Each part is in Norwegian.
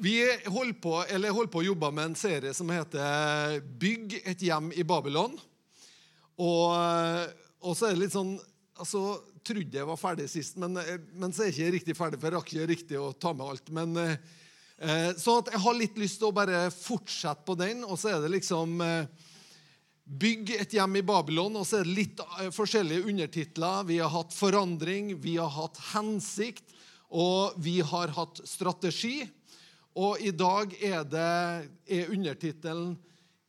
Vi holder på, holder på å jobbe med en serie som heter 'Bygg et hjem i Babylon'. Og, og så er det litt sånn altså, trodde jeg var ferdig sist, men, men så er jeg ikke riktig ferdig, for jeg rakk ikke riktig å ta med alt. Men, eh, så jeg har litt lyst til å bare fortsette på den, og så er det liksom eh, Bygg et hjem i Babylon, og så er det litt eh, forskjellige undertitler. Vi har hatt forandring, vi har hatt hensikt, og vi har hatt strategi. Og i dag er det er undertittelen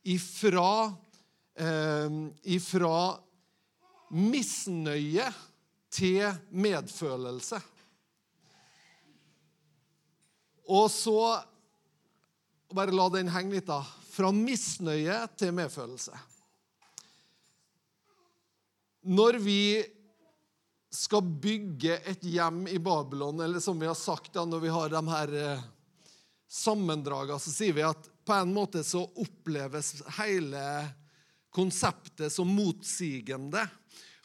'Ifra, eh, ifra misnøye til medfølelse'. Og så Bare la den henge litt, da. Fra misnøye til medfølelse. Når vi skal bygge et hjem i Babylon, eller som vi har sagt da, når vi har de her sammendragene, så sier vi at på en måte så oppleves hele konseptet som motsigende.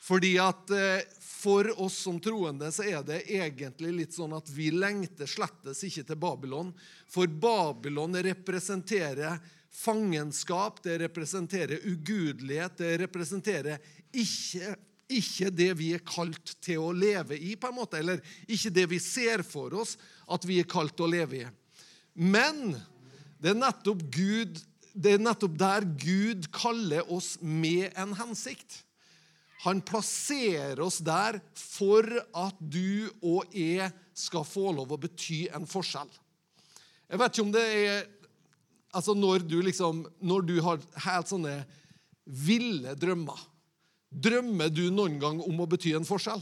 Fordi at eh, for oss som troende så er det egentlig litt sånn at vi lengter slettes ikke til Babylon. For Babylon representerer fangenskap, det representerer ugudelighet, det representerer ikke, ikke det vi er kalt til å leve i, på en måte, eller ikke det vi ser for oss at vi er kalt til å leve i. Men det er nettopp Gud det er nettopp der Gud kaller oss med en hensikt. Han plasserer oss der for at du og jeg skal få lov å bety en forskjell. Jeg vet ikke om det er Altså når du liksom Når du har helt sånne ville drømmer Drømmer du noen gang om å bety en forskjell?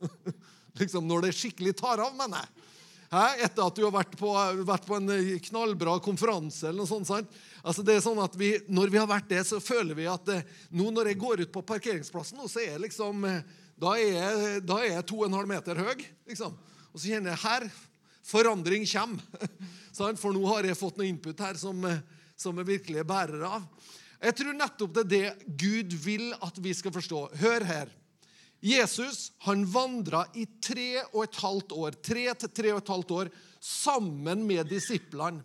liksom Når det skikkelig tar av, mener jeg. Etter at du har vært på, vært på, en eh, knallbra konferanse. eller noe sånt. Sant? Altså det er sånn at vi, Når vi har vært det, så føler vi at eh, nå når jeg går ut på parkeringsplassen, så er jeg liksom, eh, da er jeg, da er jeg to og en halv meter høy. Liksom. Og så kjenner jeg her forandring kommer. For nå har jeg fått noe input her som, som jeg virkelig er bærer av. Jeg tror nettopp det er det Gud vil at vi skal forstå. Hør her. Jesus han vandra i tre og et halvt år, tre til tre og et halvt år sammen med disiplene.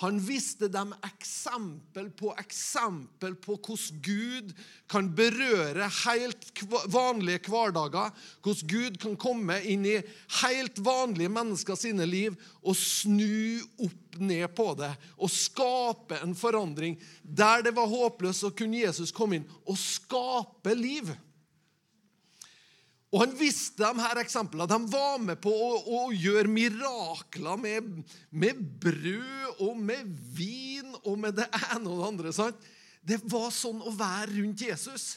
Han viste dem eksempel på eksempel på hvordan Gud kan berøre helt vanlige hverdager. Hvordan Gud kan komme inn i helt vanlige mennesker sine liv og snu opp ned på det og skape en forandring. Der det var håpløst, så kunne Jesus komme inn og skape liv. Og Han visste de her eksemplene. De var med på å, å gjøre mirakler med, med, brød og med vin og med det ene og det andre. Sant? Det var sånn å være rundt Jesus.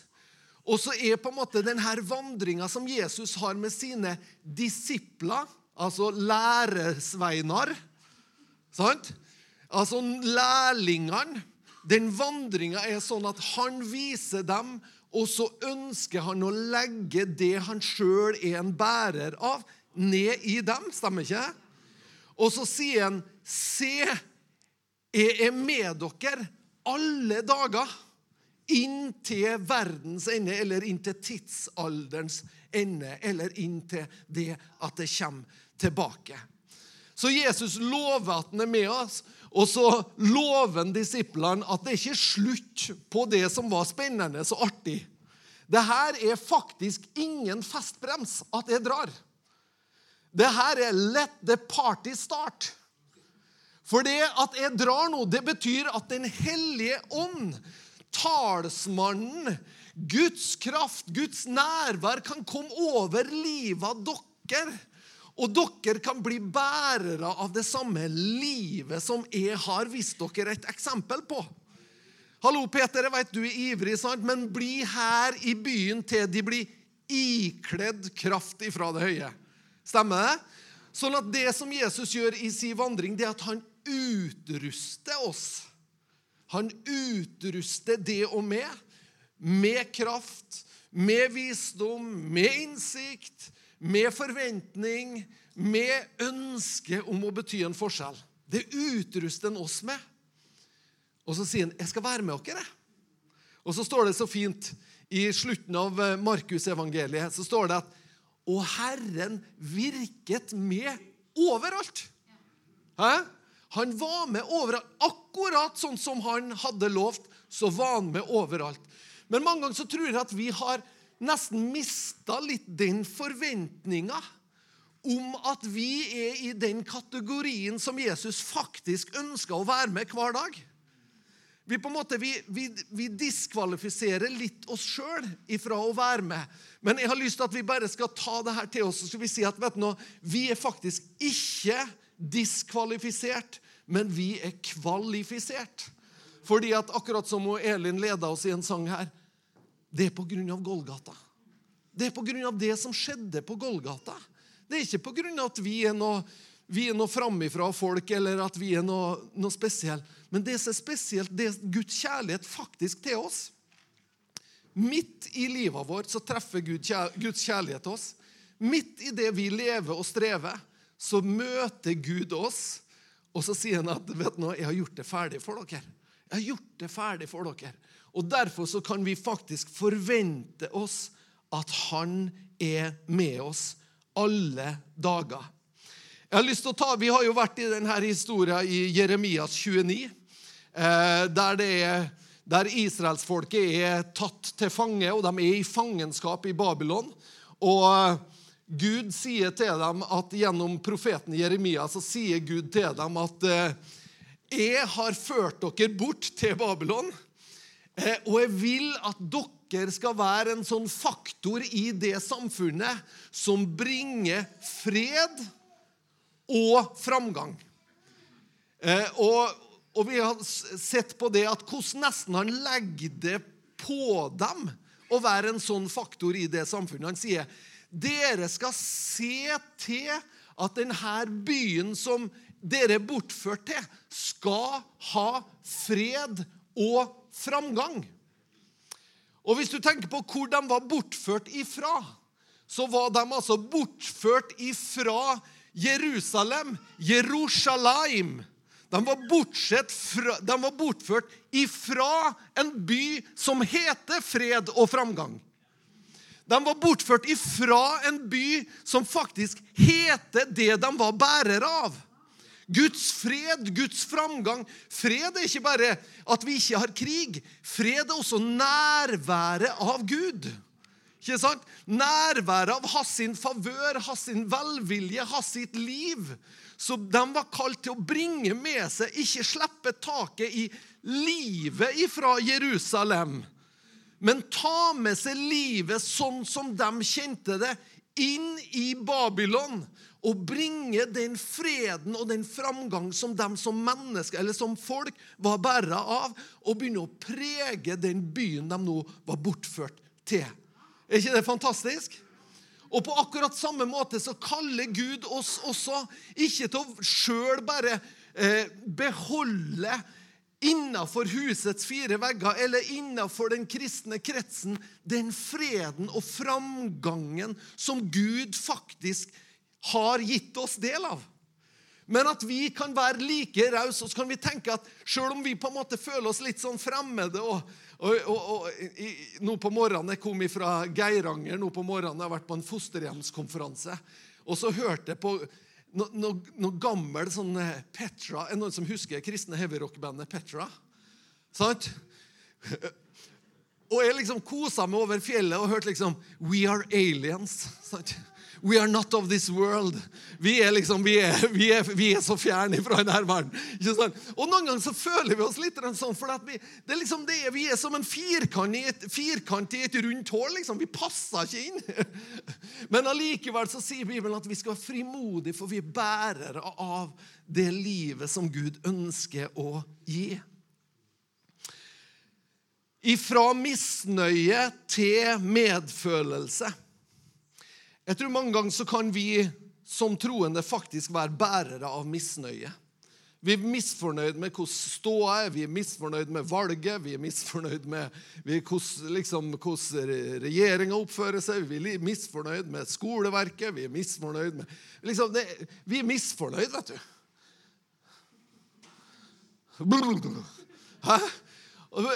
Og så er på en måte denne vandringa som Jesus har med sine disipler, altså læresveinar sant? Altså lærlingene. Den vandringa er sånn at han viser dem og så ønsker han å legge det han sjøl er en bærer av, ned i dem. Stemmer ikke? Og så sier han, 'Se, jeg er med dere alle dager' inn til verdens ende, eller inn til tidsalderens ende, eller inn til det at det kommer tilbake. Så Jesus lover at han er med oss, og så lover disiplene at det ikke er slutt på det som var spennende og artig. Det her er faktisk ingen festbrems at jeg drar. Det her er let the party start. For det at jeg drar nå, det betyr at Den hellige ånd, talsmannen, Guds kraft, Guds nærvær, kan komme over livet av dere og dere kan bli bærere av det samme livet som jeg har vist dere et eksempel på. Hallo, Peter, jeg vet du er ivrig, sant? men bli her i byen til de blir ikledd kraft ifra det høye. Stemmer det? Sånn at det som Jesus gjør i sin vandring, det er at han utruster oss. Han utruster det og med. Med kraft, med visdom, med innsikt, med forventning, med ønske om å bety en forskjell. Det utruster han oss med. Og så sier han, 'Jeg skal være med dere'. Og så står det så fint i slutten av eh, Markusevangeliet så står det at Og Herren virket med overalt. Hæ? Han var med overalt. Akkurat sånn som han hadde lovt, så var han med overalt. Men mange ganger så tror jeg at vi har nesten mista litt den forventninga om at vi er i den kategorien som Jesus faktisk ønsker å være med hver dag. Vi, på en måte, vi, vi, vi diskvalifiserer litt oss sjøl ifra å være med. Men jeg har lyst til at vi bare skal ta det her til oss og skal vi si at vet du, vi er faktisk ikke diskvalifisert, men vi er kvalifisert. Fordi at akkurat som Elin leda oss i en sang her, det er på grunn av Golgata. Det er på grunn av det som skjedde på Golgata. Det er ikke på grunn av at vi er noe, vi er noe framifra folk, eller at vi er noe, noe spesielt. Men det som er spesielt, det er Guds kjærlighet faktisk til oss. Midt i livet vårt så treffer Guds kjærlighet oss. Midt i det vi lever og strever, så møter Gud oss, og så sier han at vet du, 'Jeg har gjort det ferdig for dere'. Jeg har gjort det ferdig for dere. Og Derfor så kan vi faktisk forvente oss at han er med oss alle dager. Jeg har lyst til å ta, Vi har jo vært i denne historien i Jeremias 29, eh, der, det er, der israelsfolket er tatt til fange, og de er i fangenskap i Babylon. Og Gud sier til dem at gjennom profeten Jeremia så sier Gud til dem at eh, jeg har ført dere bort til Babylon, og jeg vil at dere skal være en sånn faktor i det samfunnet som bringer fred og framgang. Eh, og, og, vi har sett på det at hvordan nesten han legger det på dem å være en sånn faktor i det samfunnet. Han sier dere skal se til at denne byen som dere er bortført til, skal ha fred og framgang. Og Hvis du tenker på hvor de var bortført ifra, så var de altså bortført ifra Jerusalem, Jerusalem. De var, fra, de var bortført ifra en by som heter fred og framgang. De var bortført ifra en by som faktisk heter det de var bærer av. Guds fred, Guds framgang. Fred er ikke bare at vi ikke har krig. Fred er også nærværet av Gud. Ikke sant? Nærværet av hans sin favør, hans sin velvilje, hans sitt liv. Så de var kalt til å bringe med seg, ikke slippe taket i livet ifra Jerusalem, men ta med seg livet sånn som de kjente det, inn i Babylon og bringe den freden og den framgang som de som mennesker eller som folk var bæra av, og begynne å prege den byen de nå var bortført til. Er ikke det fantastisk? Og på akkurat samme måte så kaller Gud oss også ikke til å sjøl bare eh, beholde innafor husets fire vegger eller innafor den kristne kretsen den freden og framgangen som Gud faktisk har gitt oss del av. Men at vi kan være like rause, og så kan vi tenke at selv om vi på en måte føler oss litt sånn fremmede og, og, og, og i, Nå på morgenen jeg kom fra Geiranger nå på morgenen, jeg har vært på en fosterhjemskonferanse. Og så hørte jeg på noe, no, no gammel sånn eh, Petra Er det noen som husker kristne heavyrockbandet Petra? Sant? Og jeg liksom kosa meg over fjellet og hørte liksom We are aliens. Sant? We are not of this world. Vi er liksom, vi er, vi er, vi er så fjerne fra denne verden. Og Noen ganger så føler vi oss litt sånn, for vi, det er liksom det, vi er som en firkant i et, firkant i et rundt hull. Liksom. Vi passer ikke inn. Men allikevel så sier Bibelen at vi skal være frimodige, for vi er bærere av det livet som Gud ønsker å gi. Ifra misnøye til medfølelse. Jeg tror mange ganger så kan vi som troende faktisk være bærere av misnøye. Vi er misfornøyd med hvordan ståa er, vi er misfornøyd med valget, vi er misfornøyd med hvordan, liksom, hvordan regjeringa oppfører seg, vi er misfornøyd med skoleverket, vi er misfornøyd med liksom, det, Vi er misfornøyd, vet du. Hæ?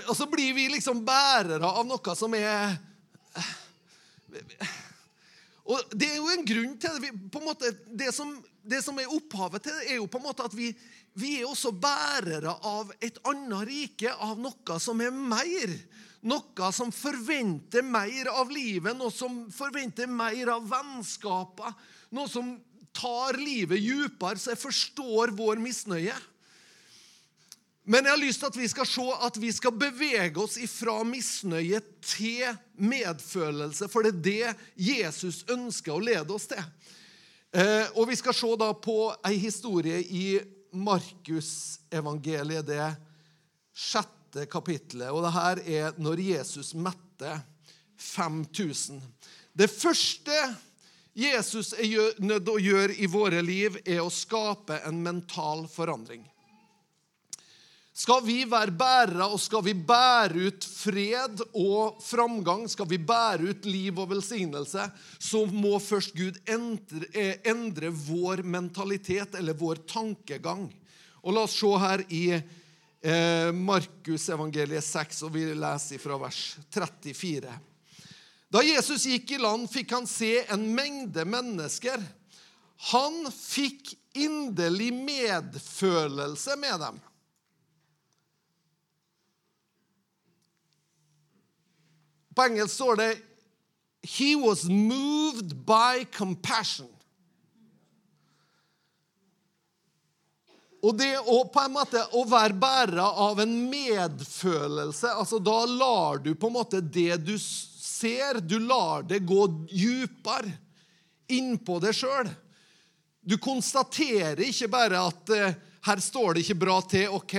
Og så blir vi liksom bærere av noe som er Og Det er jo en grunn til det. Vi, måte, det, som, det som er opphavet til det, er jo på en måte at vi, vi er også bærere av et annet rike, av noe som er mer. Noe som forventer mer av livet, noe som forventer mer av vennskapet. Noe som tar livet dypere, så jeg forstår vår misnøye. Men jeg har lyst til at vi skal se at vi skal bevege oss ifra misnøye til medfølelse, for det er det Jesus ønsker å lede oss til. Eh, og Vi skal se da på ei historie i Markusevangeliet, det sjette kapittelet. Og det her er når Jesus mette 5000. Det første Jesus er nødt til å gjøre i våre liv, er å skape en mental forandring. Skal vi være bærere, og skal vi bære ut fred og framgang, skal vi bære ut liv og velsignelse, så må først Gud endre, eh, endre vår mentalitet eller vår tankegang. Og La oss se her i eh, Markus evangeliet 6, og vi leser fra vers 34. Da Jesus gikk i land, fikk han se en mengde mennesker. Han fikk inderlig medfølelse med dem På engelsk står det He was moved by compassion. Og det å, på en måte, å være bærer av en medfølelse altså Da lar du på en måte det du ser, du lar det gå dypere innpå deg sjøl. Du konstaterer ikke bare at uh, her står det ikke bra til, OK.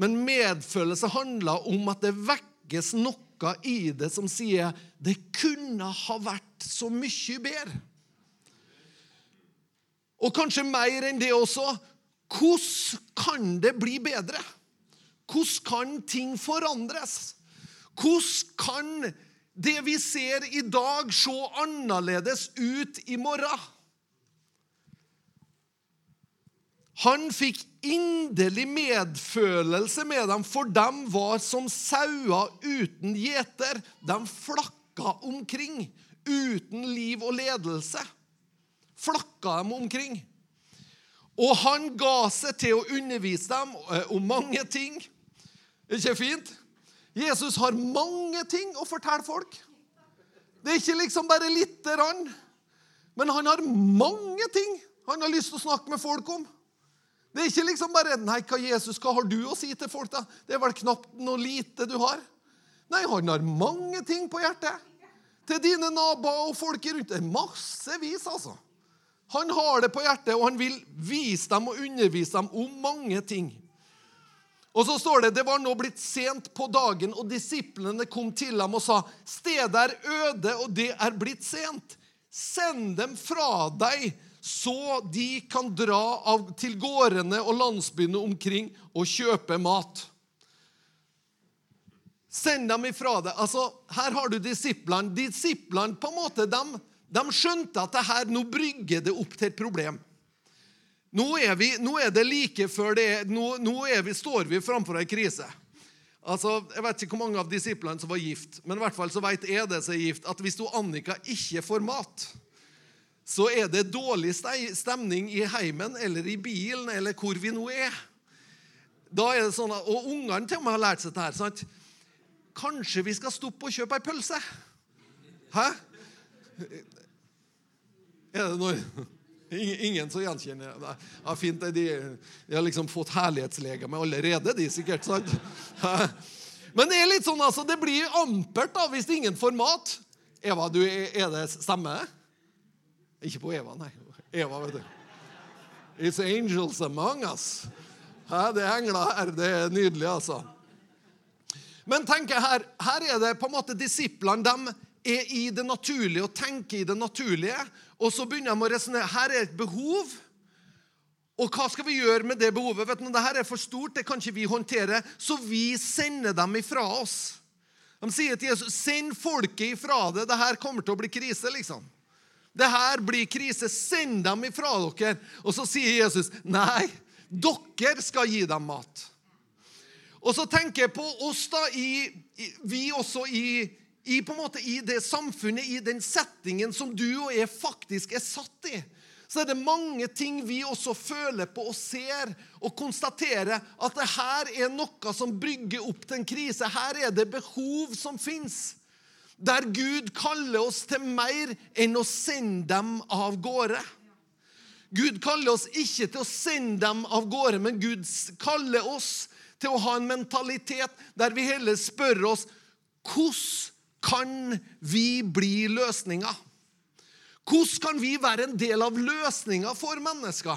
Men medfølelse handler om at det vekkes noe noe i det som sier det kunne ha vært så mye bedre. Og kanskje mer enn det også. Hvordan kan det bli bedre? Hvordan kan ting forandres? Hvordan kan det vi ser i dag, se annerledes ut i morgen? Han fikk inderlig medfølelse med dem, for de var som sauer uten gjeter. De flakka omkring uten liv og ledelse. Flakka dem omkring. Og han ga seg til å undervise dem eh, om mange ting. Ikke fint? Jesus har mange ting å fortelle folk. Det er ikke liksom bare lite grann. Men han har mange ting han har lyst til å snakke med folk om. Det er ikke liksom bare Nei, hva Jesus, hva har du å si til folk, da? Det er vel knapt noe lite du har. Nei, han har mange ting på hjertet. Til dine naboer og folk rundt. Det er massevis, altså. Han har det på hjertet, og han vil vise dem og undervise dem om mange ting. Og så står det det var nå blitt sent på dagen, og disiplene kom til ham og sa:" Stedet er øde, og det er blitt sent. Send dem fra deg så de kan dra av, til gårdene og landsbyene omkring og kjøpe mat. Send dem ifra deg. Altså, her har du disiplene. Disiplene på en måte, de, de skjønte at det her, nå brygger det opp til et problem. Nå er, vi, nå er det like før det er, nå, nå er vi, står vi framfor ei krise. Altså, jeg vet ikke hvor mange av disiplene som var gift, men i hvert fall så vet jeg det som er gift, at hvis du Annika ikke får mat, så er det dårlig stemning i heimen eller i bilen eller hvor vi nå er. Da er det sånn at, Og ungene til meg har lært seg dette. sant? Kanskje vi skal stoppe og kjøpe ei pølse? Hæ? Er det noe Ingen som gjenkjenner det? Ja, fint, de, de, har liksom fått herlighetsleger med allerede, de sikkert. sant? Men det er litt sånn, altså, det blir ampert da, hvis ingen får mat. Eva, du, er det stemme? Ikke på Eva, nei. Eva, vet du. It's angels among us. Hæ, det er engler her. Det er nydelig, altså. Men tenk her, her er det på en måte disiplene. De er i det naturlige og tenker i det naturlige. Og så begynner de å resonnere. Her er et behov. Og hva skal vi gjøre med det behovet? Vet du, Dette er for stort, det kan ikke vi håndtere, så vi sender dem ifra oss. De sier til Jesus, 'Send folket ifra det. Dette kommer til å bli krise.' liksom. Det her blir krise. Send dem ifra dere. Og så sier Jesus, nei, dere skal gi dem mat. Og så tenker jeg på oss, da, i, vi også i, i, på en måte, i det samfunnet, i den settingen som du og jeg faktisk er satt i, så er det mange ting vi også føler på og ser og konstaterer at det her er noe som brygger opp til en krise. Her er det behov som fins. Der Gud kaller oss til mer enn å sende dem av gårde. Gud kaller oss ikke til å sende dem av gårde, men Gud kaller oss til å ha en mentalitet der vi heller spør oss hvordan kan vi bli løsninga? Hvordan kan vi være en del av løsninga for mennesker?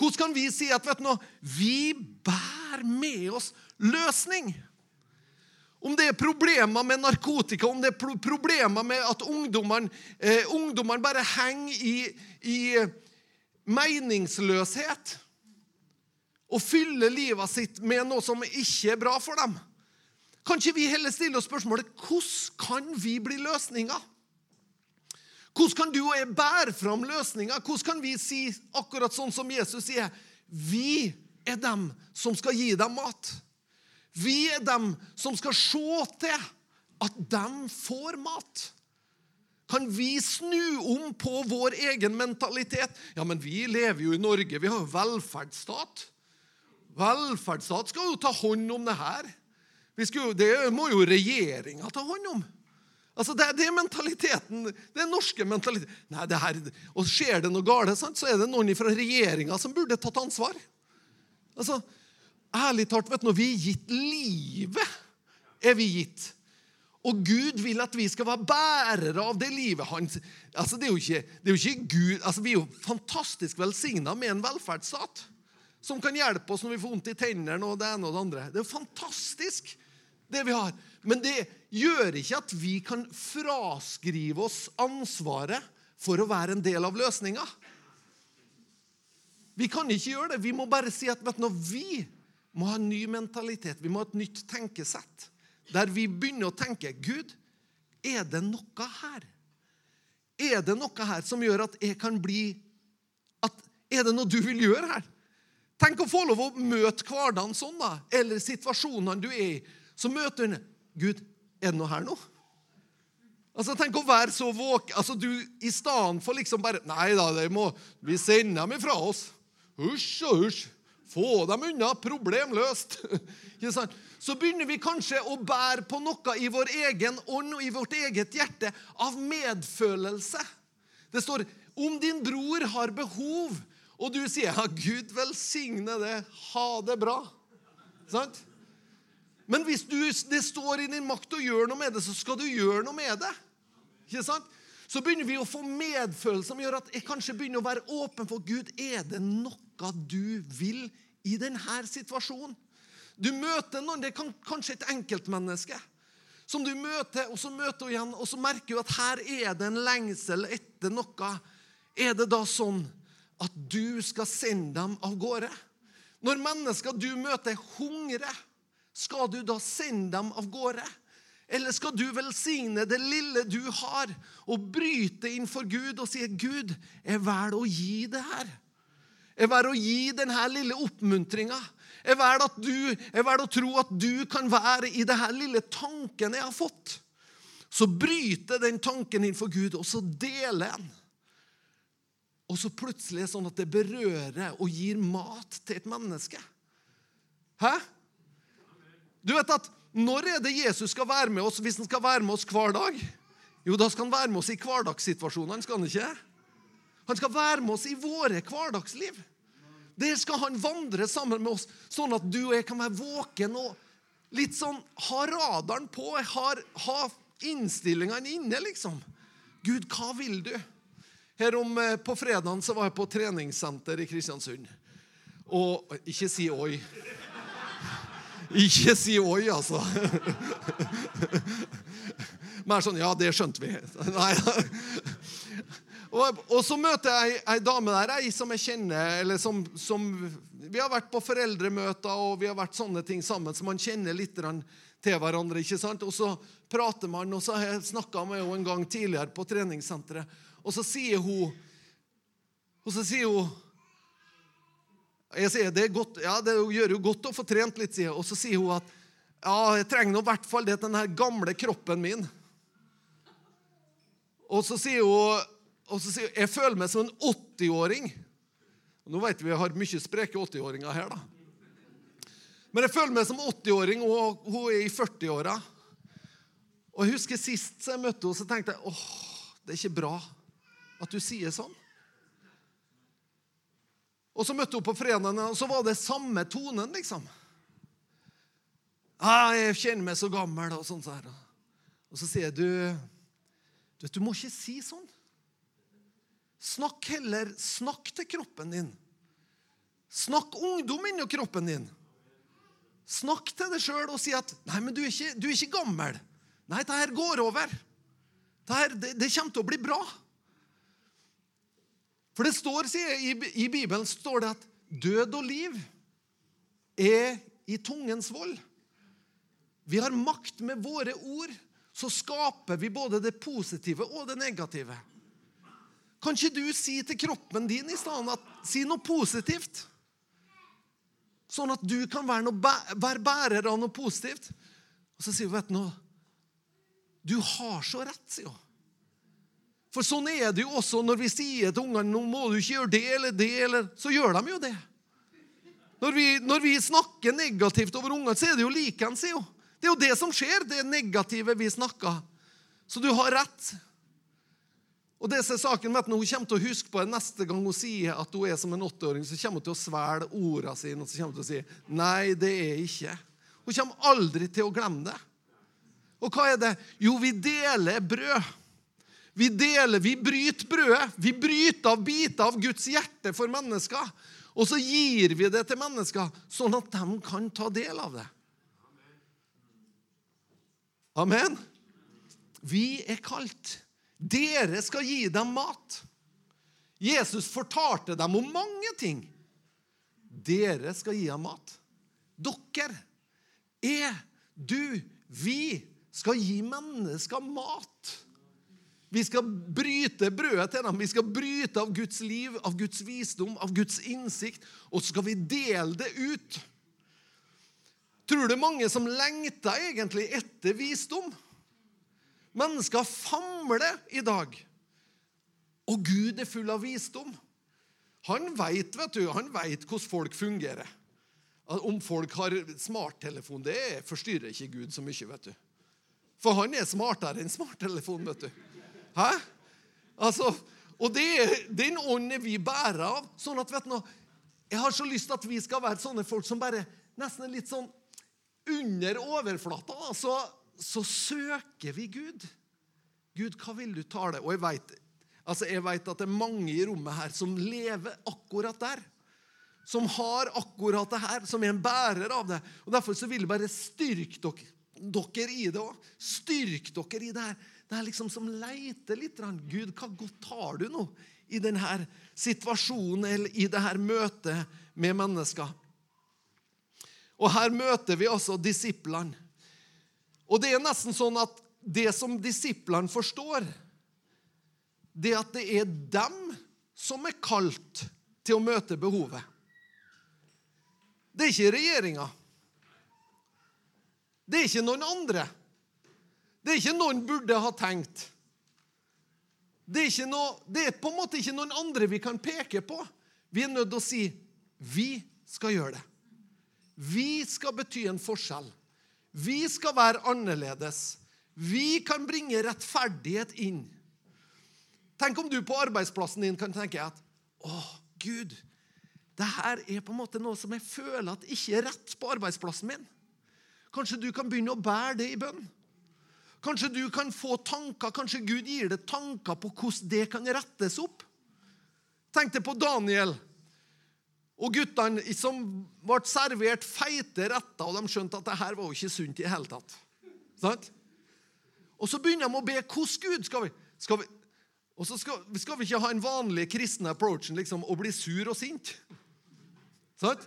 Hvordan kan vi si at vet du noe, vi bærer med oss løsning? Om det er problemer med narkotika, om det er problemer med at ungdommene eh, ungdommene bare henger i, i meningsløshet og fyller livet sitt med noe som ikke er bra for dem. Kan ikke vi heller stille oss spørsmålet hvordan kan vi bli løsninga? Hvordan kan du og jeg bære fram løsninga? Hvordan kan vi si akkurat sånn som Jesus sier? Vi er dem som skal gi dem mat. Vi er dem som skal se til at de får mat. Kan vi snu om på vår egen mentalitet? Ja, men vi lever jo i Norge. Vi har jo velferdsstat. Velferdsstat skal jo ta hånd om det her. Jo, det må jo regjeringa ta hånd om. Altså, det, det, er mentaliteten, det er norske mentaliteten. Nei, det her, og Skjer det noe galt, så er det noen fra regjeringa som burde tatt ansvar. Altså, Ærlig talt, vet du, vi er gitt livet. er vi gitt. Og Gud vil at vi skal være bærere av det livet hans. Altså, det er jo ikke, er jo ikke Gud, altså, Vi er jo fantastisk velsigna med en velferdsstat som kan hjelpe oss når vi får vondt i tennene og det ene og det andre. Det er jo fantastisk, det vi har. Men det gjør ikke at vi kan fraskrive oss ansvaret for å være en del av løsninga. Vi kan ikke gjøre det. Vi må bare si at vet du, vi må ha en ny mentalitet. Vi må ha et nytt tenkesett. Der vi begynner å tenke Gud, er det noe her? Er det noe her som gjør at jeg kan bli at, Er det noe du vil gjøre her? Tenk å få lov å møte hverdagen sånn, da, eller situasjonene du er i. Så møter du Gud, er det noe her nå? Altså, Tenk å være så våken altså, du, I stedet for liksom bare Nei da, må, vi sender dem ifra oss. Husj og husj. Få dem unna. Problem løst. Så begynner vi kanskje å bære på noe i vår egen ånd og i vårt eget hjerte av medfølelse. Det står om din bror har behov, og du sier ja, 'Gud velsigne det. Ha det bra'. Sant? Men hvis du, det står i din makt å gjøre noe med det, så skal du gjøre noe med det. Ikke sant? Så begynner vi å få medfølelse som gjør at jeg kanskje begynner å være åpen for Gud. Er det noe du vil i denne situasjonen? Du møter noen, det er kanskje et enkeltmenneske som du møter, og så møter du igjen, og så merker du at her er det en lengsel etter noe. Er det da sånn at du skal sende dem av gårde. Når mennesker du møter, hungrer, skal du da sende dem av gårde? Eller skal du velsigne det lille du har, og bryte inn for Gud og si, 'Gud, jeg velger å gi det her'? Jeg velger å gi denne lille oppmuntringa. Jeg velger å tro at du kan være i denne lille tanken jeg har fått. Så bryter den tanken inn for Gud, og så deler den. Og så plutselig er det sånn at det berører og gir mat til et menneske. Hæ? Du vet at Når er det Jesus skal være med oss hvis han skal være med oss hver dag? Jo, da skal han være med oss i hverdagssituasjonene. skal Han ikke? Han skal være med oss i våre hverdagsliv. Der skal han vandre sammen med oss, sånn at du og jeg kan være våken og litt sånn ha radaren på. Har, ha innstillingene inne, liksom. Gud, hva vil du? Her om, eh, På fredagen så var jeg på treningssenter i Kristiansund. Og Ikke si oi. Ikke si oi, altså. Mer sånn Ja, det skjønte vi. Nei. Og, og så møter jeg ei dame der ei som jeg kjenner eller som, som, Vi har vært på foreldremøter og vi har vært sånne ting sammen, så man kjenner litt til hverandre. ikke sant? Og så prater man, og så har jeg snakka med henne en gang tidligere på treningssenteret. Og så sier hun Og så sier hun jeg sier, det, ja, det gjør jo godt å få trent litt, sier jeg. Og så sier hun at Ja, jeg trenger nå i hvert fall det til den gamle kroppen min. Og så sier hun og så sier hun, jeg føler meg som en 80-åring. Nå vet vi vi har mye spreke 80-åringer her, da. Men jeg føler meg som 80-åring, og hun er i 40-åra. Og jeg husker Sist så jeg møtte henne, så tenkte jeg åh, det er ikke bra at du sier sånn. Og så møtte hun på fredagen, og så var det samme tonen, liksom. 'Jeg kjenner meg så gammel', og sånn. sånn. Og så sier jeg, du, du må ikke si sånn. Snakk heller snakk til kroppen din. Snakk ungdom inni kroppen din. Snakk til deg sjøl og si at 'Nei, men du er ikke, du er ikke gammel'. Nei, det her går over. Dette, det, det kommer til å bli bra. For det står, sier i, i Bibelen står det at død og liv er i tungens vold. Vi har makt med våre ord, så skaper vi både det positive og det negative. Kan ikke du si til kroppen din i stedet at si noe positivt? Sånn at du kan være, noe, være bærer av noe positivt. Og så sier hun, vet du noe Du har så rett, sier hun. For sånn er det jo også når vi sier til ungene nå må du ikke gjøre det eller det, eller, så gjør de jo det. Når vi, når vi snakker negativt over ungene, så er det jo likeens. Det er jo det som skjer, det negative vi snakker. Så du har rett. Og det er saken Når hun kommer til å huske på det neste gang hun sier at hun er som en åtteåring, så kommer hun til å svelge ordene sine og så kommer hun til å si nei, det er ikke. Hun kommer aldri til å glemme det. Og hva er det? Jo, vi deler brød. Vi deler, vi bryter brødet. Vi bryter av biter av Guds hjerte for mennesker. Og så gir vi det til mennesker, sånn at de kan ta del av det. Amen. Vi er kalt dere skal gi dem mat. Jesus fortalte dem om mange ting. Dere skal gi dem mat. Dere, jeg, du, vi skal gi mennesker mat. Vi skal bryte brødet til dem. Vi skal bryte av Guds liv, av Guds visdom, av Guds innsikt, og så skal vi dele det ut. Tror du mange som lengter egentlig etter visdom? Mennesker famler i dag. Og Gud er full av visdom. Han veit hvordan folk fungerer. Om folk har smarttelefon, det forstyrrer ikke Gud så mye. vet du. For han er smartere enn smarttelefon. vet du. Hæ? Altså, og det er den ånden vi bærer av. sånn at, vet du, Jeg har så lyst til at vi skal være sånne folk som bare nesten er litt sånn under overflata. Da, så så søker vi Gud. Gud, hva vil du tale? Og jeg vet, altså at det er mange i rommet her som lever akkurat der. Som har akkurat det her, som er en bærer av det. Og Derfor så vil jeg bare styrke dere, dere i det òg. Styrk dere i det her. Det er liksom som leiter litt. Gud, hva godt har du nå i denne situasjonen eller i dette møtet med mennesker? Og her møter vi altså disiplene. Og det er nesten sånn at det som disiplene forstår, det er at det er dem som er kalt til å møte behovet. Det er ikke regjeringa. Det er ikke noen andre. Det er ikke noen burde ha tenkt. Det er, noe, det er, på en måte ikke noen andre vi kan peke på. Vi er nødt til å si vi skal gjøre det. Vi skal bety en forskjell. Vi skal være annerledes. Vi kan bringe rettferdighet inn. Tenk om du på arbeidsplassen din kan tenke at å, Gud, det her er på en måte noe som jeg føler at ikke er rett på arbeidsplassen min. Kanskje du kan begynne å bære det i bønn. Kanskje du kan få tanker, kanskje Gud gir deg tanker på hvordan det kan rettes opp. Tenk deg på Daniel. Og guttene som ble servert feite retter, og de skjønte at det her var jo ikke sunt i det hele tatt. Sant? Og så begynner de å be. Hvordan Gud skal vi? Skal vi og så skal, skal, vi ikke ha en vanlig kristne approachen liksom, og bli sur og sint. Sant?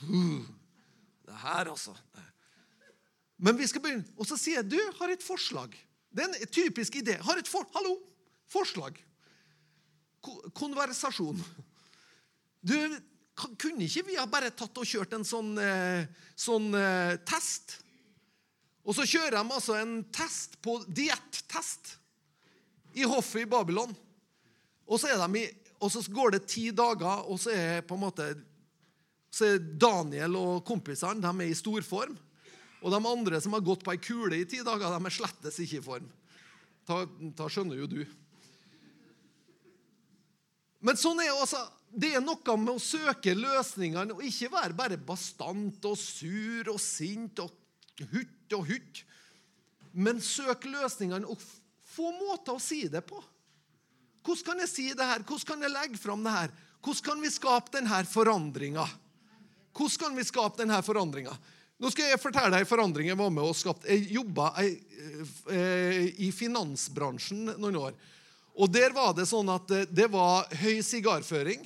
Det her, altså. Men vi skal begynne. Og så sier jeg du har et forslag. Det er en typisk idé. Har et for, Hallo! Forslag. Konversasjon. Du, kunne ikke vi ha bare tatt og kjørt en sånn, eh, sånn eh, test? Og så kjører de altså en test på diettest i hoffet i Babylon. Og så, i, og så, går det ti dager, og så er måte så er Daniel og kompisene de er i storform. Og de andre som har gått på ei kule i ti dager, de er slettes ikke i form. Da, ta skjønner jo du. Men sånn er også, det er noe med å søke løsningene og ikke være bare bastant og sur og sint og hutt og hutt. Men søk løsningene og få måter å si det på. Hvordan kan jeg si det her? Hvordan kan jeg legge fram det her? Hvordan kan vi skape denne forandringa? Hvordan kan vi skape denne forandringa? Nå skal jeg fortelle deg en forandring jeg var med og skapte. Jeg jobba eh, i finansbransjen noen år. Og Der var det sånn at eh, det var høy sigarføring.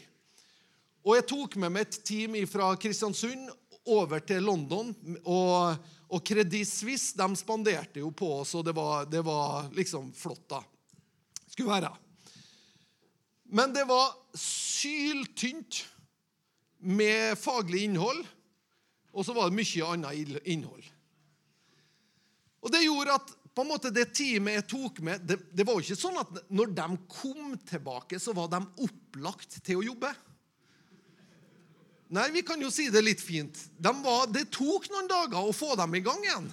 Og jeg tok med meg et team fra Kristiansund over til London. Og, og Credit Suisse de spanderte jo på oss, og det var, det var liksom flott, da. Skulle være. Men det var syltynt med faglig innhold. Og så var det mye annet innhold. Og Det gjorde at på en måte det teamet jeg tok med, det, det var jo ikke sånn at når de kom tilbake, så var de opplagt til å jobbe. Nei, vi kan jo si det litt fint. De var, det tok noen dager å få dem i gang igjen.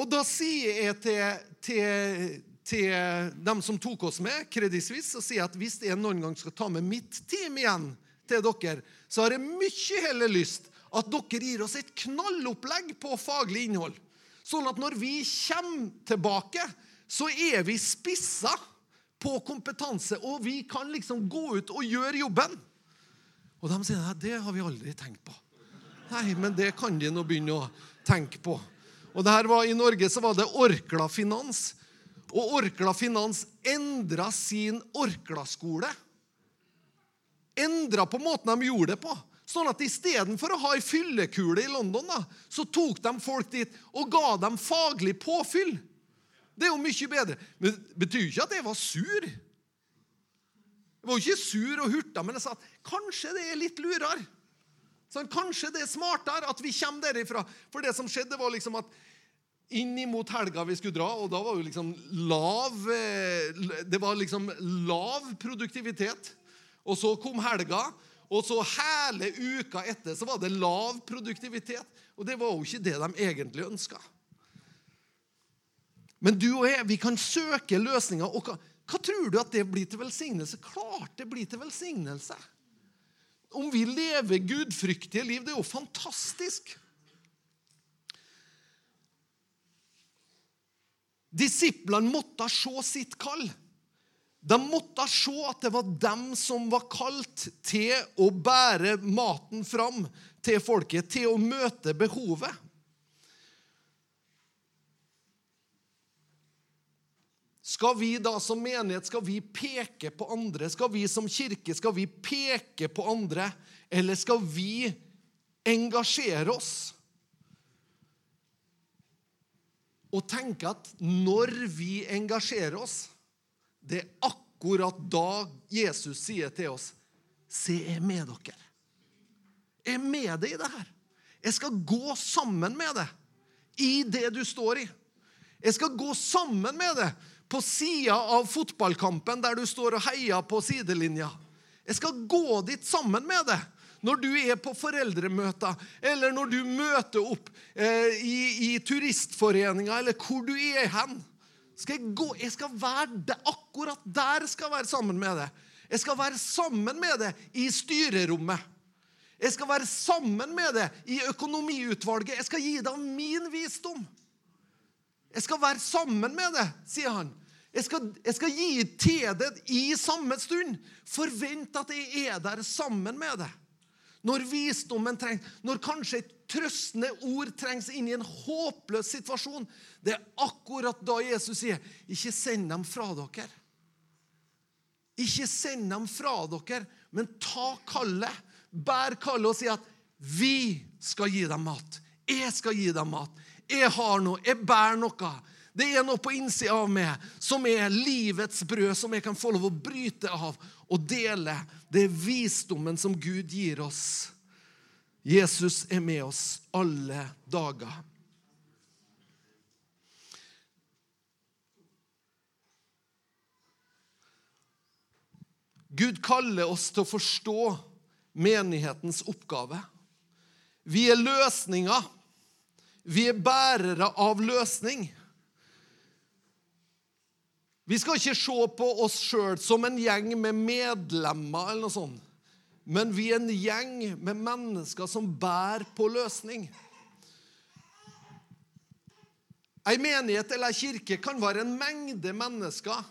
Og da sier jeg til, til, til dem som tok oss med, Credit Suisse, sier at hvis jeg noen gang skal ta med mitt team igjen til dere, så har jeg mye heller lyst at dere gir oss et knallopplegg på faglig innhold. Sånn at når vi kommer tilbake, så er vi spissa på kompetanse, og vi kan liksom gå ut og gjøre jobben. Og de sier nei, det har vi aldri tenkt på. Nei, men det kan de nå begynne å tenke på. Og det her var I Norge så var det Orkla Finans. Og Orkla Finans endra sin Orkla-skole endra på måten de gjorde det på. Sånn at istedenfor å ha ei fyllekule i London, da, så tok de folk dit og ga dem faglig påfyll. Det er jo mye bedre. Men det betyr ikke at jeg var sur. Jeg var jo ikke sur og hurta, men jeg sa at kanskje det er litt lurere. Sånn, kanskje det er smartere at vi kommer derifra. For det som skjedde, var liksom at inn imot helga vi skulle dra, og da var jo liksom lav eh, Det var liksom lav produktivitet. Og så kom helga, og så hele uka etter så var det lav produktivitet. Og det var jo ikke det de egentlig ønska. Men du og jeg, vi kan søke løsninger. Og hva, hva tror du at det blir til velsignelse? Klart det blir til velsignelse. Om vi lever gudfryktige liv, det er jo fantastisk. Disiplene måtte se sitt kall. De måtte se at det var dem som var kalt til å bære maten fram til folket, til å møte behovet. Skal vi da som menighet skal vi peke på andre? Skal vi som kirke skal vi peke på andre? Eller skal vi engasjere oss? Og tenke at når vi engasjerer oss det er akkurat da Jesus sier til oss, 'Se, jeg er med dere.' Jeg er med deg i det her. Jeg skal gå sammen med deg i det du står i. Jeg skal gå sammen med deg på sida av fotballkampen der du står og heier på sidelinja. Jeg skal gå dit sammen med deg når du er på foreldremøter, eller når du møter opp eh, i, i turistforeninga, eller hvor du er hen. Skal jeg, gå, jeg skal være der, akkurat der skal jeg være sammen med deg. Jeg skal være sammen med deg i styrerommet. Jeg skal være sammen med deg i økonomiutvalget. Jeg skal gi deg min visdom. Jeg skal være sammen med deg, sier han. Jeg skal, jeg skal gi til det i samme stund. Forvent at jeg er der sammen med deg. Når visdommen trengs, når kanskje et trøstende ord trengs inn i en håpløs situasjon, det er akkurat da Jesus sier, 'Ikke send dem fra dere'. Ikke send dem fra dere, men ta kallet. Bær kallet og si at 'vi skal gi dem mat'. Jeg skal gi dem mat. Jeg har noe. Jeg bærer noe. Det er noe på innsida av meg som er livets brød, som jeg kan få lov å bryte av og dele. Det er visdommen som Gud gir oss. Jesus er med oss alle dager. Gud kaller oss til å forstå menighetens oppgave. Vi er løsninger. Vi er bærere av løsning. Vi skal ikke se på oss sjøl som en gjeng med medlemmer, eller noe sånt. men vi er en gjeng med mennesker som bærer på løsning. Ei menighet eller ei kirke kan være en mengde mennesker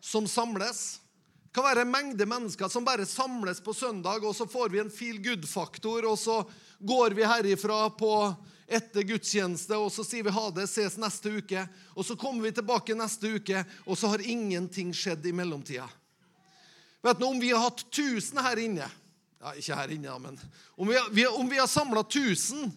som samles. Det kan være en mengde mennesker som bare samles på søndag, og så får vi en feel good-faktor, og så går vi herifra på etter gudstjeneste, og så sier vi ha det, ses neste uke. Og så kommer vi tilbake neste uke, og så har ingenting skjedd i mellomtida. Vet du, Om vi har hatt 1000 her inne ja, Ikke her inne, men om vi, har, om vi har samla 1000,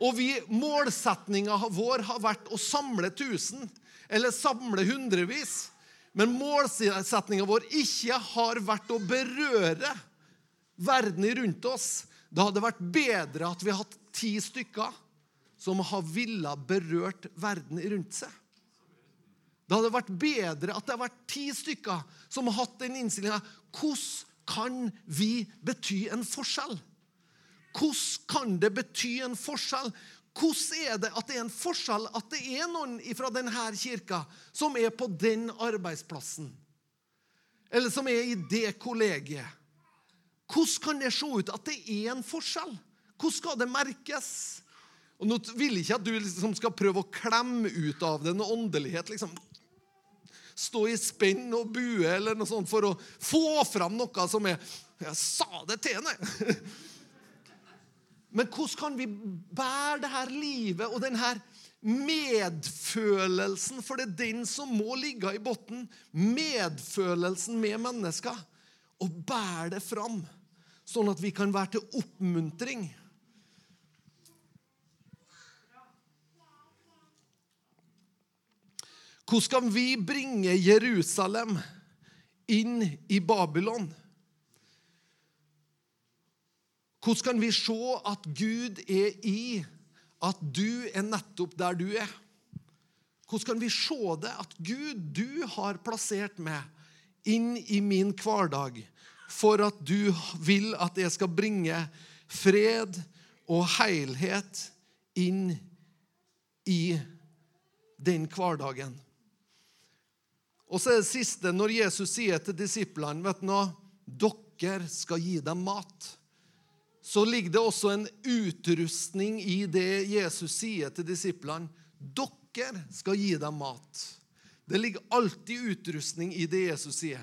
og målsettinga vår har vært å samle 1000, eller samle hundrevis, men målsettinga vår ikke har vært å berøre verden rundt oss, da hadde det vært bedre at vi hadde hatt ti stykker som har villa berørt verden rundt seg. Det hadde vært bedre at det hadde vært ti stykker som har hatt den innstillinga. Hvordan kan vi bety en forskjell? Hvordan kan det bety en forskjell? Hvordan er det at det er en forskjell at det er noen fra denne kirka som er på den arbeidsplassen? Eller som er i det kollegiet? Hvordan kan det se ut at det er en forskjell? Hvordan skal det merkes? Og Nå vil jeg ikke at du liksom skal prøve å klemme ut av det noe åndelighet. liksom. Stå i spenn og bue eller noe sånt for å få fram noe som er Jeg sa det til henne! Men hvordan kan vi bære det her livet og denne medfølelsen? For det er den som må ligge i bunnen. Medfølelsen med mennesker. Og bære det fram, sånn at vi kan være til oppmuntring. Hvordan skal vi bringe Jerusalem inn i Babylon? Hvordan kan vi se at Gud er i at du er nettopp der du er? Hvordan kan vi se det at Gud, du har plassert meg inn i min hverdag for at du vil at jeg skal bringe fred og helhet inn i den hverdagen? Og så er det siste, når Jesus sier til disiplene vet du noe, dere skal gi dem mat, så ligger det også en utrustning i det Jesus sier til disiplene. Dere skal gi dem mat. Det ligger alltid utrustning i det Jesus sier.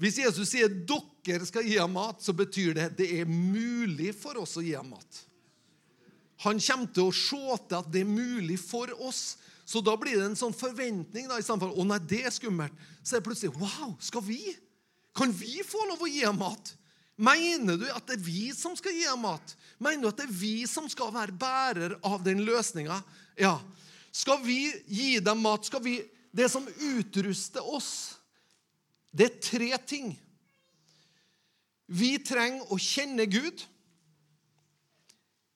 Hvis Jesus sier dere skal gi ham mat, så betyr det at det er mulig for oss å gi ham mat. Han kommer til å se til at det er mulig for oss. Så da blir det en sånn forventning. da, i stedet for, å nei, det er skummelt. Så er det plutselig Wow, skal vi? Kan vi få lov å gi ham mat? Mener du at det er vi som skal gi ham mat? Mener du at det er vi som skal være bærer av den løsninga? Ja. Skal vi gi dem mat? Skal vi, Det som utruster oss, det er tre ting. Vi trenger å kjenne Gud.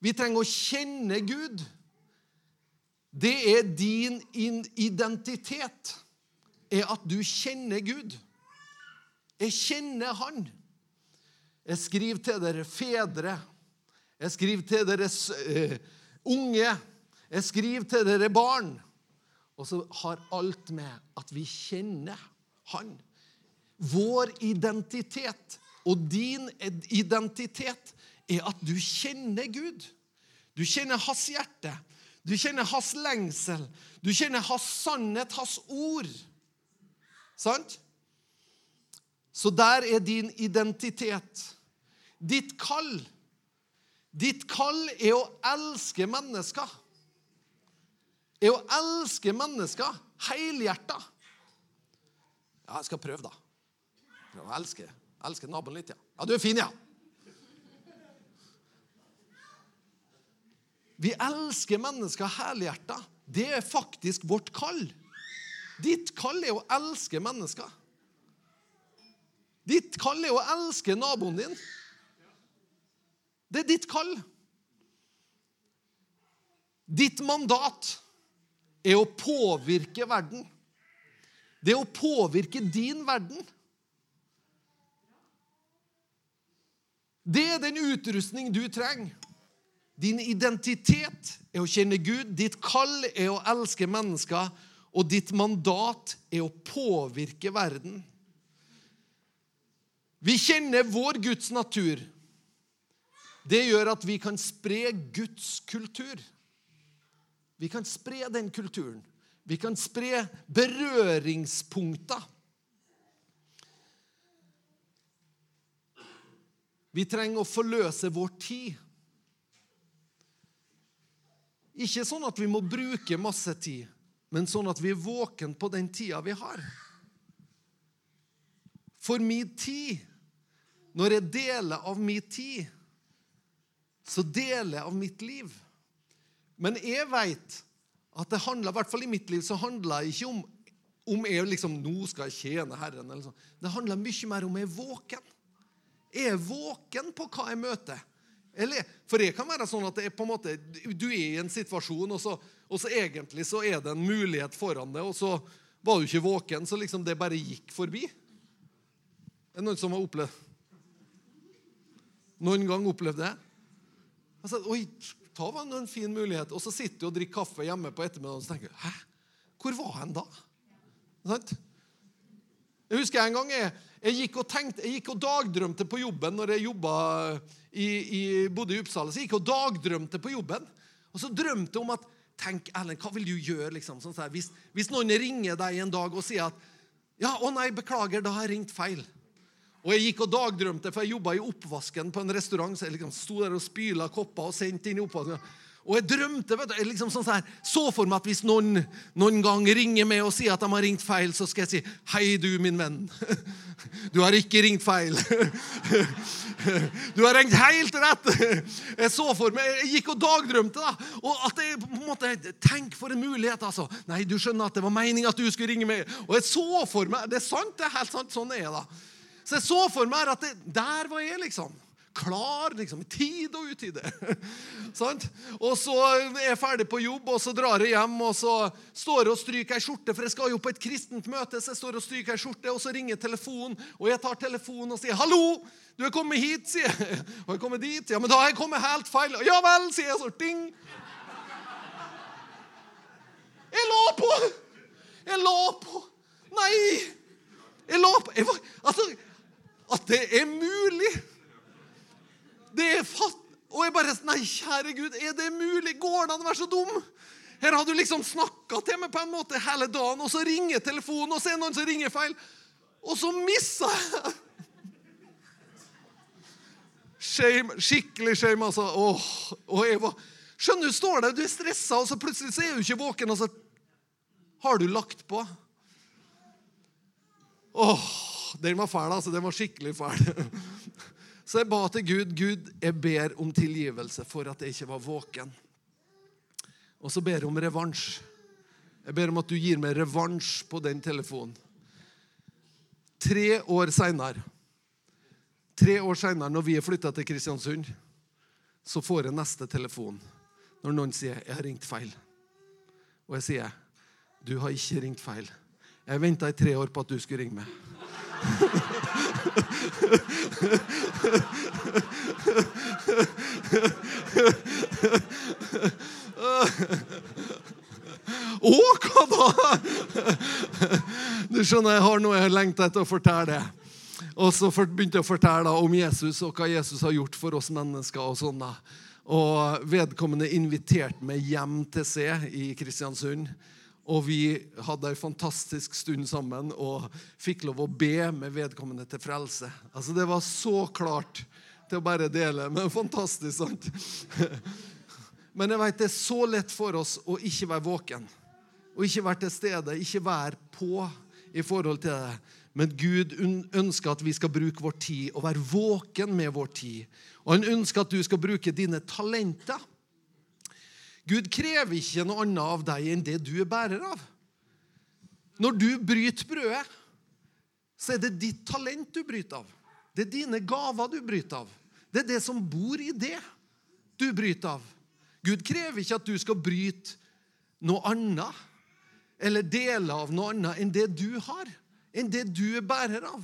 Vi trenger å kjenne Gud. Det er din identitet, er at du kjenner Gud. Jeg kjenner Han. Jeg skriver til dere fedre. Jeg skriver til dere uh, unge. Jeg skriver til dere barn. Og så har alt med at vi kjenner Han. Vår identitet og din identitet er at du kjenner Gud. Du kjenner hans hjerte. Du kjenner hans lengsel. Du kjenner hans sannhet, hans ord. Sant? Så der er din identitet. Ditt kall. Ditt kall er å elske mennesker. Er å elske mennesker helhjerta. Ja, jeg skal prøve, da. Jeg å elske, elske naboen litt, ja. Ja, du er fin, ja. Vi elsker mennesker helhjerta. Det er faktisk vårt kall. Ditt kall er å elske mennesker. Ditt kall er å elske naboen din. Det er ditt kall. Ditt mandat er å påvirke verden. Det er å påvirke din verden. Det er den utrustning du trenger. Din identitet er å kjenne Gud, ditt kall er å elske mennesker, og ditt mandat er å påvirke verden. Vi kjenner vår Guds natur. Det gjør at vi kan spre Guds kultur. Vi kan spre den kulturen. Vi kan spre berøringspunkter. Vi trenger å forløse vår tid. Ikke sånn at vi må bruke masse tid, men sånn at vi er våken på den tida vi har. For min tid, når jeg deler av min tid, så deler jeg av mitt liv. Men jeg veit at det handler, i hvert fall i mitt liv så handler det ikke om om jeg liksom, nå skal jeg tjene Herren. eller sånn. Det handler mye mer om jeg er våken. Jeg er våken på hva jeg møter. Eller, for det kan være sånn at det er på en måte, du er i en situasjon, og så, og så egentlig så er det en mulighet foran deg, og så var du ikke våken, så liksom det bare gikk forbi. Er det noen som har opplevd Noen gang opplevd det? Altså, Oi, ta var en fin mulighet. Og så sitter du og drikker kaffe hjemme på ettermiddagen og så tenker du, Hæ? Hvor var han da? Sant? Jeg husker en gang jeg, jeg, gikk og tenkte, jeg gikk og dagdrømte på jobben når jeg i, i, bodde i Uppsala. Så jeg gikk og dagdrømte på jobben. Og så drømte jeg om at Tenk, Erlend, hva vil du gjøre liksom, sånn hvis, hvis, noen ringer deg en dag og sier at ja, å nei, beklager, da har jeg ringt feil. Og jeg gikk og dagdrømte, for jeg jobba i oppvasken på en restaurant. så jeg liksom sto der og spyla kopper og sendte inn i oppvasken. Og jeg drømte, vet du, liksom sånn så, her, så for meg at hvis noen noen gang ringer meg og sier at de har ringt feil, så skal jeg si 'Hei, du, min venn. Du har ikke ringt feil. Du har ringt helt rett.' Jeg så for meg, jeg gikk og dagdrømte. da, og at jeg på en måte, Tenk for en mulighet, altså. Nei, du skjønner at det var meninga at du skulle ringe meg. Og jeg så for meg, Det er sant, det er helt sant, sånn er da. Så jeg så for meg at det, der var jeg, liksom klar liksom, i tid og utide. og så er jeg ferdig på jobb, og så drar jeg hjem og så står jeg og stryker ei skjorte, for jeg skal jo på et kristent møte. så jeg står og stryker ei skjorte, og så ringer telefonen, og jeg tar telefonen og sier 'Hallo, du er kommet hit', sier jeg. Og jeg kommer dit? Ja, men da har jeg kommet helt feil. Ja vel, sier jeg så. Ding. Jeg la på! Jeg la på! Nei! Jeg la på jeg var, Altså, at det er mulig! Det er fatt... Og jeg bare Nei, kjære Gud, er det mulig? Går det an å være så dum? Her har du liksom snakka til meg på en måte hele dagen, og så ringer telefonen, og så er det noen som ringer feil. Og så missa jeg Shame. Skikkelig shame, altså. Åh, og jeg var, Skjønner du, står der, du er stressa, og så plutselig så er du ikke våken, og så har du lagt på. Åh, den var fæl, altså. Den var skikkelig fæl. Så jeg ba til Gud Gud, jeg ber om tilgivelse for at jeg ikke var våken. Og så ber jeg om revansj. Jeg ber om at du gir meg revansj på den telefonen. Tre år seinere, tre år senere, når vi er flytta til Kristiansund, så får jeg neste telefon når noen sier 'Jeg har ringt feil'. Og jeg sier 'Du har ikke ringt feil'. Jeg venta i tre år på at du skulle ringe meg. Å, hva da? Du skjønner, jeg har noe jeg lengter etter å fortelle. Og så begynte jeg å fortelle om Jesus og hva Jesus har gjort for oss mennesker. Og sånn da. Og vedkommende inviterte meg hjem til seg i Kristiansund. Og vi hadde ei fantastisk stund sammen og fikk lov å be med vedkommende til frelse. Altså Det var så klart til å bare dele, men fantastisk, sant? Men jeg vet det er så lett for oss å ikke være våken. Og ikke være til stede, ikke være på i forhold til det. Men Gud ønsker at vi skal bruke vår tid og være våken med vår tid. Og han ønsker at du skal bruke dine talenter Gud krever ikke noe annet av deg enn det du er bærer av. Når du bryter brødet, så er det ditt talent du bryter av. Det er dine gaver du bryter av. Det er det som bor i det du bryter av. Gud krever ikke at du skal bryte noe annet eller dele av noe annet enn det du har, enn det du er bærer av.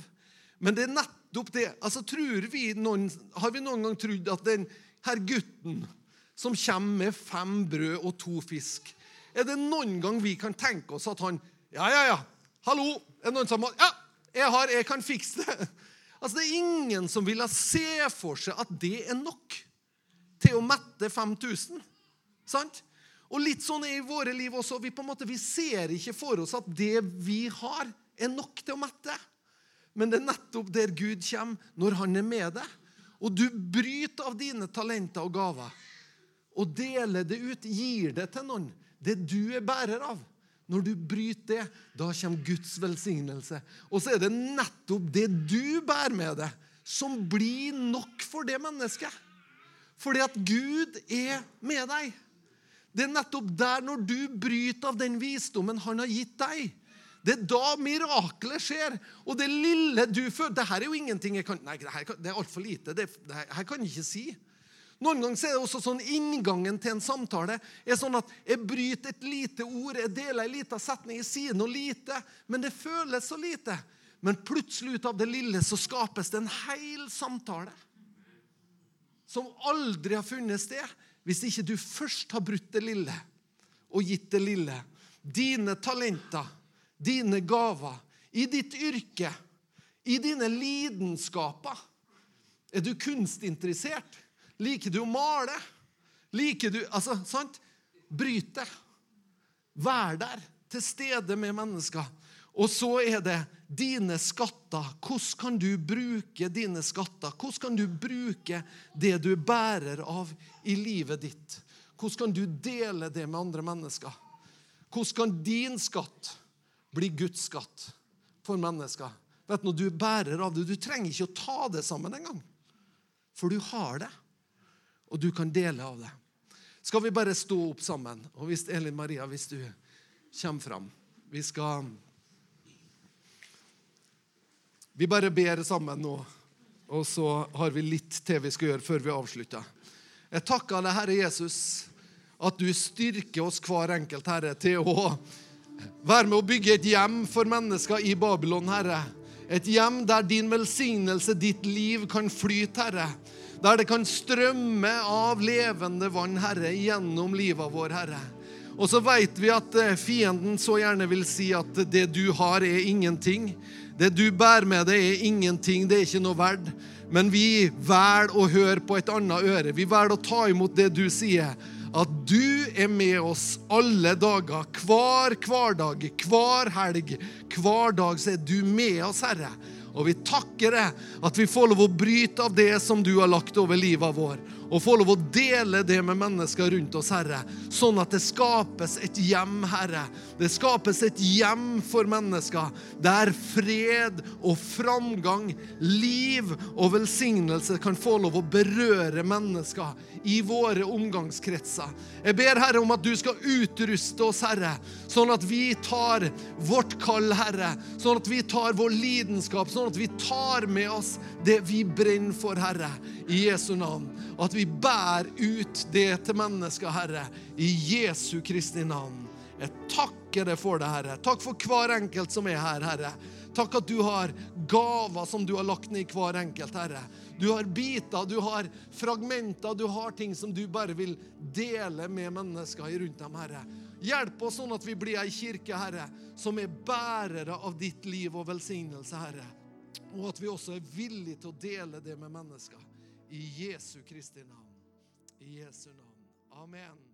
Men det er nettopp det. Altså, vi noen, Har vi noen gang trodd at den her gutten som kommer med fem brød og to fisk Er det noen gang vi kan tenke oss at han Ja, ja, ja. Hallo. Er det noen som har Ja, jeg har, jeg kan fikse det. Altså, Det er ingen som ville se for seg at det er nok til å mette 5000. Sant? Og litt sånn er i våre liv også. Vi på en måte, vi ser ikke for oss at det vi har, er nok til å mette. Men det er nettopp der Gud kommer når han er med deg. Og du bryter av dine talenter og gaver og deler det ut, gir det til noen. Det du er bærer av. Når du bryter det, da kommer Guds velsignelse. Og så er det nettopp det du bærer med deg, som blir nok for det mennesket. Fordi at Gud er med deg. Det er nettopp der, når du bryter av den visdommen han har gitt deg. Det er da miraklet skjer. Og det lille du føler Det her er jo ingenting jeg kan Nei, det, her, det er altfor lite. Det, det her kan jeg ikke si. Noen ganger er det også sånn Inngangen til en samtale er sånn at jeg bryter et lite ord, jeg deler en liten setning, jeg sier noe lite, men det føles så lite. Men plutselig ut av det lille så skapes det en hel samtale som aldri har funnet sted hvis ikke du først har brutt det lille og gitt det lille. Dine talenter, dine gaver, i ditt yrke, i dine lidenskaper. Er du kunstinteressert? Liker du å male? Liker du Altså, sant? Bryt det. Vær der, til stede med mennesker. Og så er det dine skatter. Hvordan kan du bruke dine skatter? Hvordan kan du bruke det du bærer av i livet ditt? Hvordan kan du dele det med andre mennesker? Hvordan kan din skatt bli Guds skatt for mennesker? Vet du, Når du bærer av det, Du trenger ikke å ta det sammen engang. For du har det, og du kan dele av det. Skal vi bare stå opp sammen? Og hvis Elin Maria, hvis du kommer fram Vi skal vi bare ber sammen nå, og så har vi litt til vi skal gjøre før vi avslutter. Jeg takker deg, Herre Jesus, at du styrker oss hver enkelt, Herre, til å være med å bygge et hjem for mennesker i Babylon, Herre. Et hjem der din velsignelse, ditt liv, kan flyte, Herre. Der det kan strømme av levende vann, Herre, gjennom livet vår, Herre. Og så vet vi at eh, fienden så gjerne vil si at det du har, er ingenting. Det du bærer med deg, er ingenting, det er ikke noe verd. Men vi velger å høre på et annet øre. Vi velger å ta imot det du sier. At du er med oss alle dager, hver hverdag, hver helg. Hver dag så er du med oss, Herre. Og vi takker deg at vi får lov å bryte av det som du har lagt over livet vår og få lov å dele det med mennesker rundt oss, Herre. Sånn at det skapes et hjem, Herre. Det skapes et hjem for mennesker der fred og framgang, liv og velsignelse kan få lov å berøre mennesker i våre omgangskretser. Jeg ber, Herre, om at du skal utruste oss, Herre, sånn at vi tar vårt kall, Herre. Sånn at vi tar vår lidenskap, sånn at vi tar med oss det vi brenner for, Herre, i Jesu navn. At vi bærer ut det til mennesker, Herre, i Jesu Kristi navn. Jeg takker deg for det, Herre. Takk for hver enkelt som er her, Herre. Takk at du har gaver som du har lagt ned i hver enkelt, Herre. Du har biter, du har fragmenter, du har ting som du bare vil dele med mennesker rundt dem, Herre. Hjelp oss sånn at vi blir ei kirke, Herre, som er bærere av ditt liv og velsignelse, Herre. Og at vi også er villige til å dele det med mennesker. I Jesu Kristi navn. I Jesu navn. Amen.